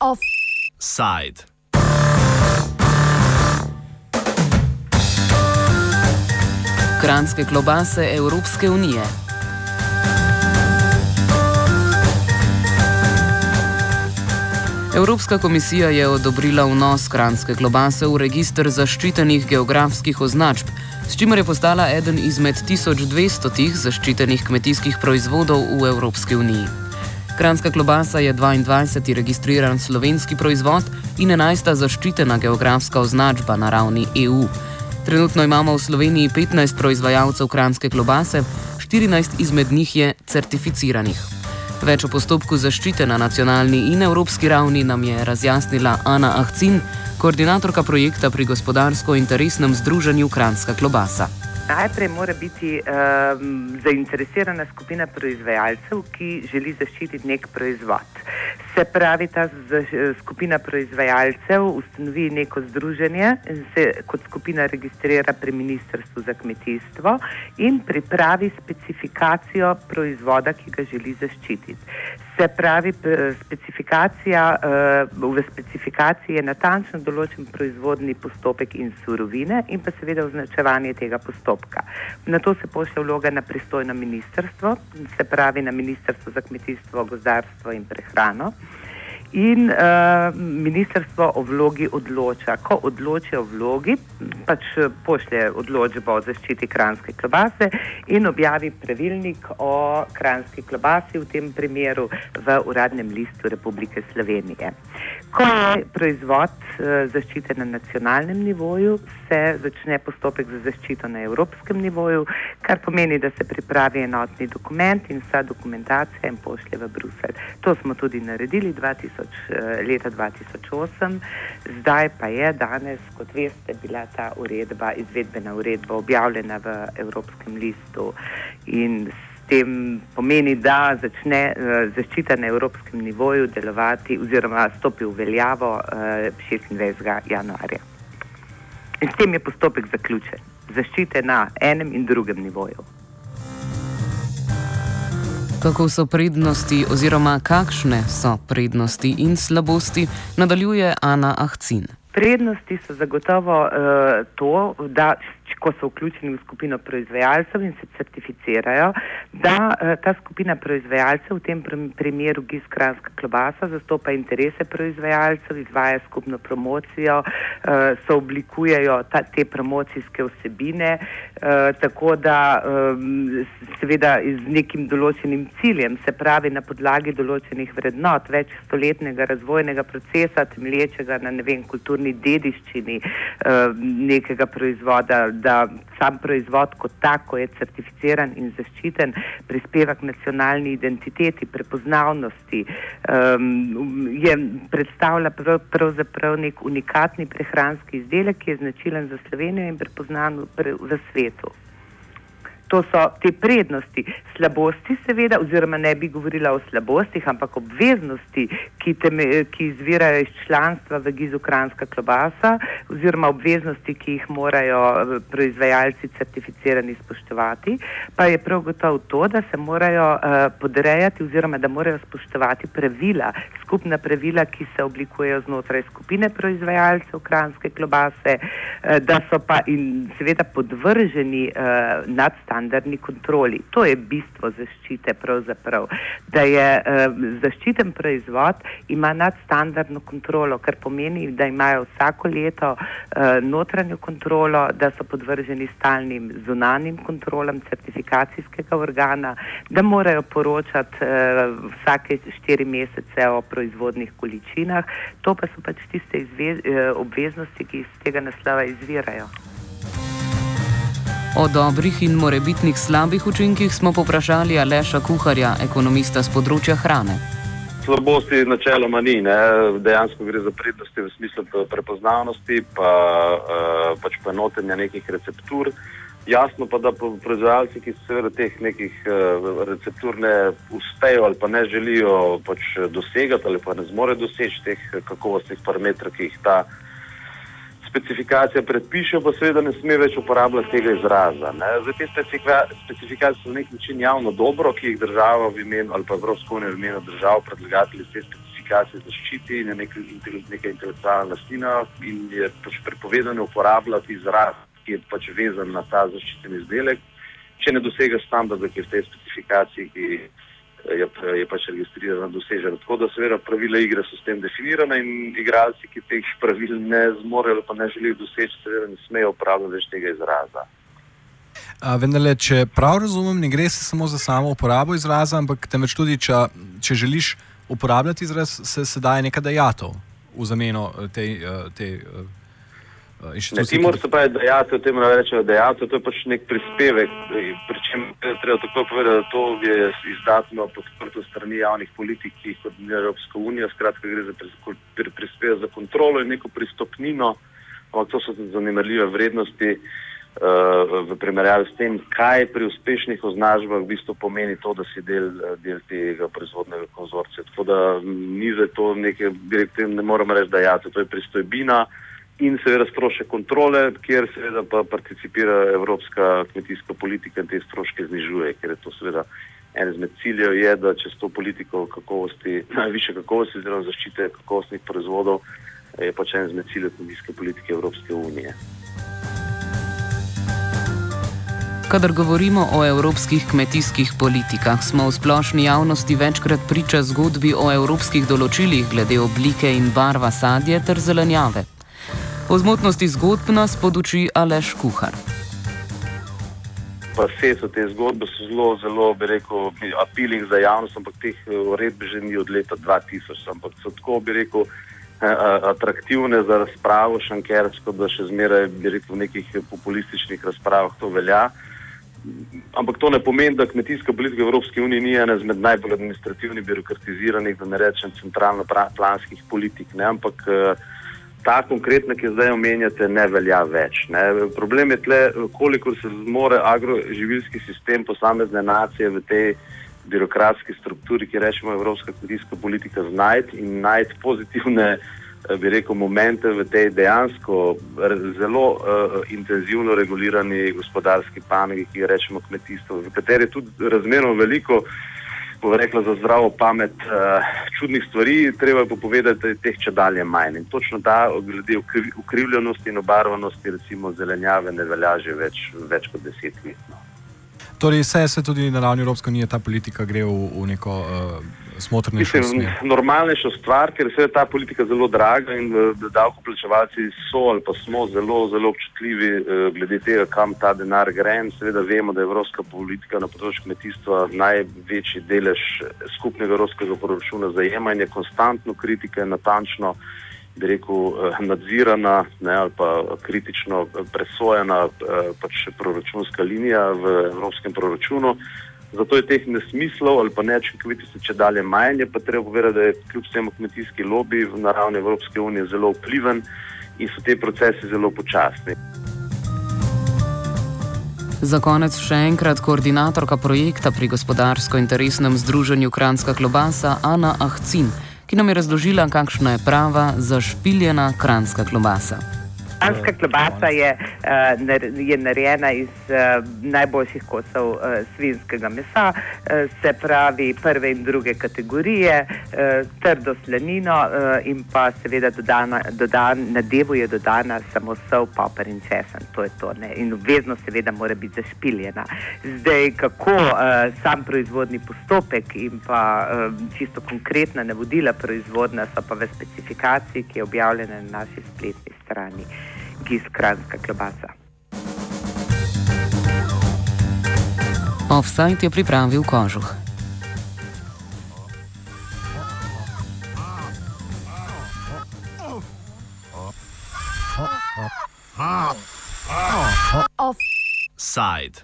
Offside. Kranske klobase Evropske unije. Evropska komisija je odobrila vnos kranske klobase v registr zaščitenih geografskih označb, s čimer je postala eden izmed 1200 zaščitenih kmetijskih proizvodov v Evropski uniji. Kranska klobasa je 22. registriran slovenski proizvod in 11. zaščitena geografska označba na ravni EU. Trenutno imamo v Sloveniji 15 proizvajalcev kranske klobase, 14 izmed njih je certificiranih. Več o postopku zaščite na nacionalni in evropski ravni nam je razjasnila Ana Ahcin, koordinatorka projekta pri gospodarsko-interesnem združenju Kranska klobasa. Najprej mora biti um, zainteresirana skupina proizvajalcev, ki želi zaščititi nek proizvod. Se pravi, ta skupina proizvajalcev ustanovi neko združenje in se kot skupina registrira pri Ministrstvu za kmetijstvo in pripravi specifikacijo proizvoda, ki ga želi zaščititi. Se pravi, specifikacija, v specifikaciji je natančno določen proizvodni postopek in surovine in pa seveda označevanje tega postopka postopka. Na to se pošlje vloga na pristojno ministrstvo, se pravi na ministrstvo za kmetijstvo, gozdarstvo in prehrano. In uh, ministrstvo o vlogi odloča. Ko odloči o vlogi, pač pošlje odločbo o zaščiti kranske klobase in objavi pravilnik o kranski klobasi, v tem primeru v uradnem listu Republike Slovenije. Ko je proizvod uh, zaščite na nacionalnem nivoju, se začne postopek za zaščito na evropskem nivoju, kar pomeni, da se pripravi enotni dokument in vsa dokumentacija in pošlje v Bruselj. To smo tudi naredili 2000. 2000, eh, leta 2008, zdaj pa je danes, kot veste, bila ta uredba, izvedbena uredba objavljena v Evropskem listu in s tem pomeni, da začne uh, zaščita na evropskem nivoju delovati oziroma stopi v veljavo uh, eh, 26. januarja. In s tem je postopek zaključen. Zaščite na enem in drugem nivoju. Kako so prednosti oziroma kakšne so prednosti in slabosti, nadaljuje Ana Ahcin. Prednosti so zagotovo uh, to, da ko so vključeni v skupino proizvajalcev in se certificirajo, da uh, ta skupina proizvajalcev, v tem primeru Giskranska klobasa, zastopa interese proizvajalcev, izvaja skupno promocijo, uh, so oblikujejo ta, te promocijske vsebine, uh, tako da seveda z nekim določenim ciljem, se pravi na podlagi določenih vrednot, več stoletnega razvojnega procesa, temelječega na ne vem, kulturni dediščini nekega proizvoda, da sam proizvod kot tako je certificiran in zaščiten, prispeva k nacionalni identiteti, prepoznavnosti, um, je, predstavlja prav, pravzaprav nek unikatni prehranski izdelek, ki je značilen za Slovenijo in prepoznan v, v svetu. To so te prednosti, slabosti, seveda, oziroma ne bi govorila o slabostih, ampak obveznosti, ki, teme, ki izvirajo iz članstva v Gizu Kranska klobasa, oziroma obveznosti, ki jih morajo eh, proizvajalci certificirani spoštovati, pa je prav gotovo to, da se morajo uh, podrejati oziroma da morajo spoštovati pravila, skupna pravila, ki se oblikujejo znotraj skupine proizvajalcev Kranske klobase, uh, da so pa in seveda podvrženi uh, nadstandardu standardni kontroli. To je bistvo zaščite pravzaprav, da je uh, zaščiten proizvod ima nadstandardno kontrolo, kar pomeni, da imajo vsako leto uh, notranjo kontrolo, da so podvrženi stalnim zunanim kontrolam certifikacijskega organa, da morajo poročati uh, vsake štiri mesece o proizvodnih količinah. To pa so pač tiste izvez, uh, obveznosti, ki iz tega naslova izvirajo. O dobrih in morebitnih slabih učinkih smo poprašali Aleša Kuharja, ekonomista z področja hrane. Slabosti načeloma ni, ne? dejansko gre za prednosti v smislu prepoznavnosti, pa uh, pač poenotenja nekih receptur. Jasno pa, da proizvajalci, ki seveda teh nekih uh, receptur ne uspejo ali pa ne želijo pač dosegati ali pa ne zmorejo doseči teh kakovostnih parametrov, ki jih ta specifikacija predpiše, pa seveda ne sme več uporabljati tega izraza. Zdaj, te specifikacije so na nek način javno dobro, ki jih država v imenu ali pa Evropska unija v imenu držav predlagatelji te specifikacije zaščiti in je nek, neka intelektualna lastina in je pač prepovedano uporabljati izraz, ki je pač vezan na ta zaščiten izdelek, če ne dosega standarda, ki je v tej specifikaciji, ki je, je pač registrirana dosežena. Tako da seveda pravila igre so s tem definirane in igralci, ki teh pravil ne zmorejo ali pa ne želijo doseči, seveda ne smejo uporabljati več tega izraza. Vendar, če prav razumem, ne gre se samo za samo uporabo izraza, ampak temveč tudi, če, če želiš uporabljati izraz, se, se daje nekaj dejatov v zameno te. te Eh, inštitucije. Ti moraš pa dejati, o tem ne rečemo dejati, to je pač nek prispevek, pričem treba tako povedati, da to je izdatno podprto strani javnih politik, kot je Evropska unija, skratka gre za prispevek za kontrolo in neko pristopnino, ampak to so zanimljive vrednosti uh, v primerjavi s tem, kaj pri uspešnih označbah v bistvu pomeni to, da si del, del tega proizvodnega konzorcija. Tako da ni za to nekaj, ne moramo reči dejati, to je pristojbina in seveda strošek kontrole, kjer seveda pa participira evropska kmetijska politika in te stroške znižuje, ker je to seveda en izmed ciljev, je, da čez to politiko kakovosti, najviše kakovosti oziroma zaščite kakovostnih proizvodov je pač en izmed ciljev kmetijske politike Evropske unije. Kadar govorimo o evropskih kmetijskih politikah, smo v splošni javnosti večkrat priča zgodbi o evropskih določilih glede oblike in barva sadje ter zelenjave. O zmotnosti zgodb nas poduči Aleš Kuhar. Pa vse so te zgodbe zelo, zelo, bi rekel, appealing za javnost, ampak teh eh, uredb že ni od leta 2000, ampak so tako, bi rekel, eh, atraktivne za razpravo, šankersko, da še zmeraj, bi rekel, v nekih populističnih razpravah to velja. Ampak to ne pomeni, da kmetijska politika Evropske unije ni ena izmed najbolj administrativnih, birokratiziranih, da ne rečem, centralno-planskih politik. Ne? Ampak uh, ta konkretna, ki zdaj omenjate, ne velja več. Ne. Problem je tle, koliko se zmore agroživilski sistem posamezne nacije v tej birokratski strukturi, ki rečemo Evropska kmetijska politika, znajti in najti pozitivne, eh, bi rekel, momente v tej dejansko zelo uh, intenzivno regulirani gospodarski panogi, ki jo rečemo kmetijstvo, v kateri je tudi razmerno veliko bo rekla za zdravo pamet, uh, čudnih stvari, treba pa povedati, da je teh če dalje manj. In točno ta, glede ukrivljenosti in obarvanosti, recimo zelenjave, ne velja že več, več kot deset let. No. Torej, vse se tudi na ravni Evropske unije ta politika gre v, v neko. Uh smotrnejšo smer. Normalnejša stvar, ker se je ta politika zelo draga in eh, davkoplačevalci so ali pa smo zelo, zelo občutljivi eh, glede tega, kam ta denar gre. In seveda vemo, da je evropska politika na področju kmetijstva največji delež skupnega evropskega proračuna zajema in je konstantno kritika in natančno. Bi rekel, eh, nadzirana ne, ali pa kritično presojena pač proračunska linija v evropskem proračunu. Zato je teh nesmislov ali pa nečinkovitosti če dalje manj. Pa treba povedati, da je kljub temu kmetijski lobby v naravni Evropske unije zelo vpliven in so te procesi zelo počasni. Za konec še enkrat koordinatorka projekta pri gospodarsko-interesnem združenju Kranska klobasa Ana Ahcin, ki nam je razložila, kakšna je prava zašpiljena Kranska klobasa. Anska klobasa je, uh, je narejena iz uh, najboljših kosov uh, svinskega mesa, se pravi prve in druge kategorije, trdo slanino in pa seveda dodana, dodan, na devu je dodana samo sol, paper in česen. To je to. Ne? In obvezno seveda mora biti zašpiljena. Zdaj, kako sam proizvodni postopek in pa čisto konkretna navodila proizvodna so pa v specifikaciji, ki je objavljena na naši spletni strani gis kranska klobasa. Offside je pripravil kožuh. Offside.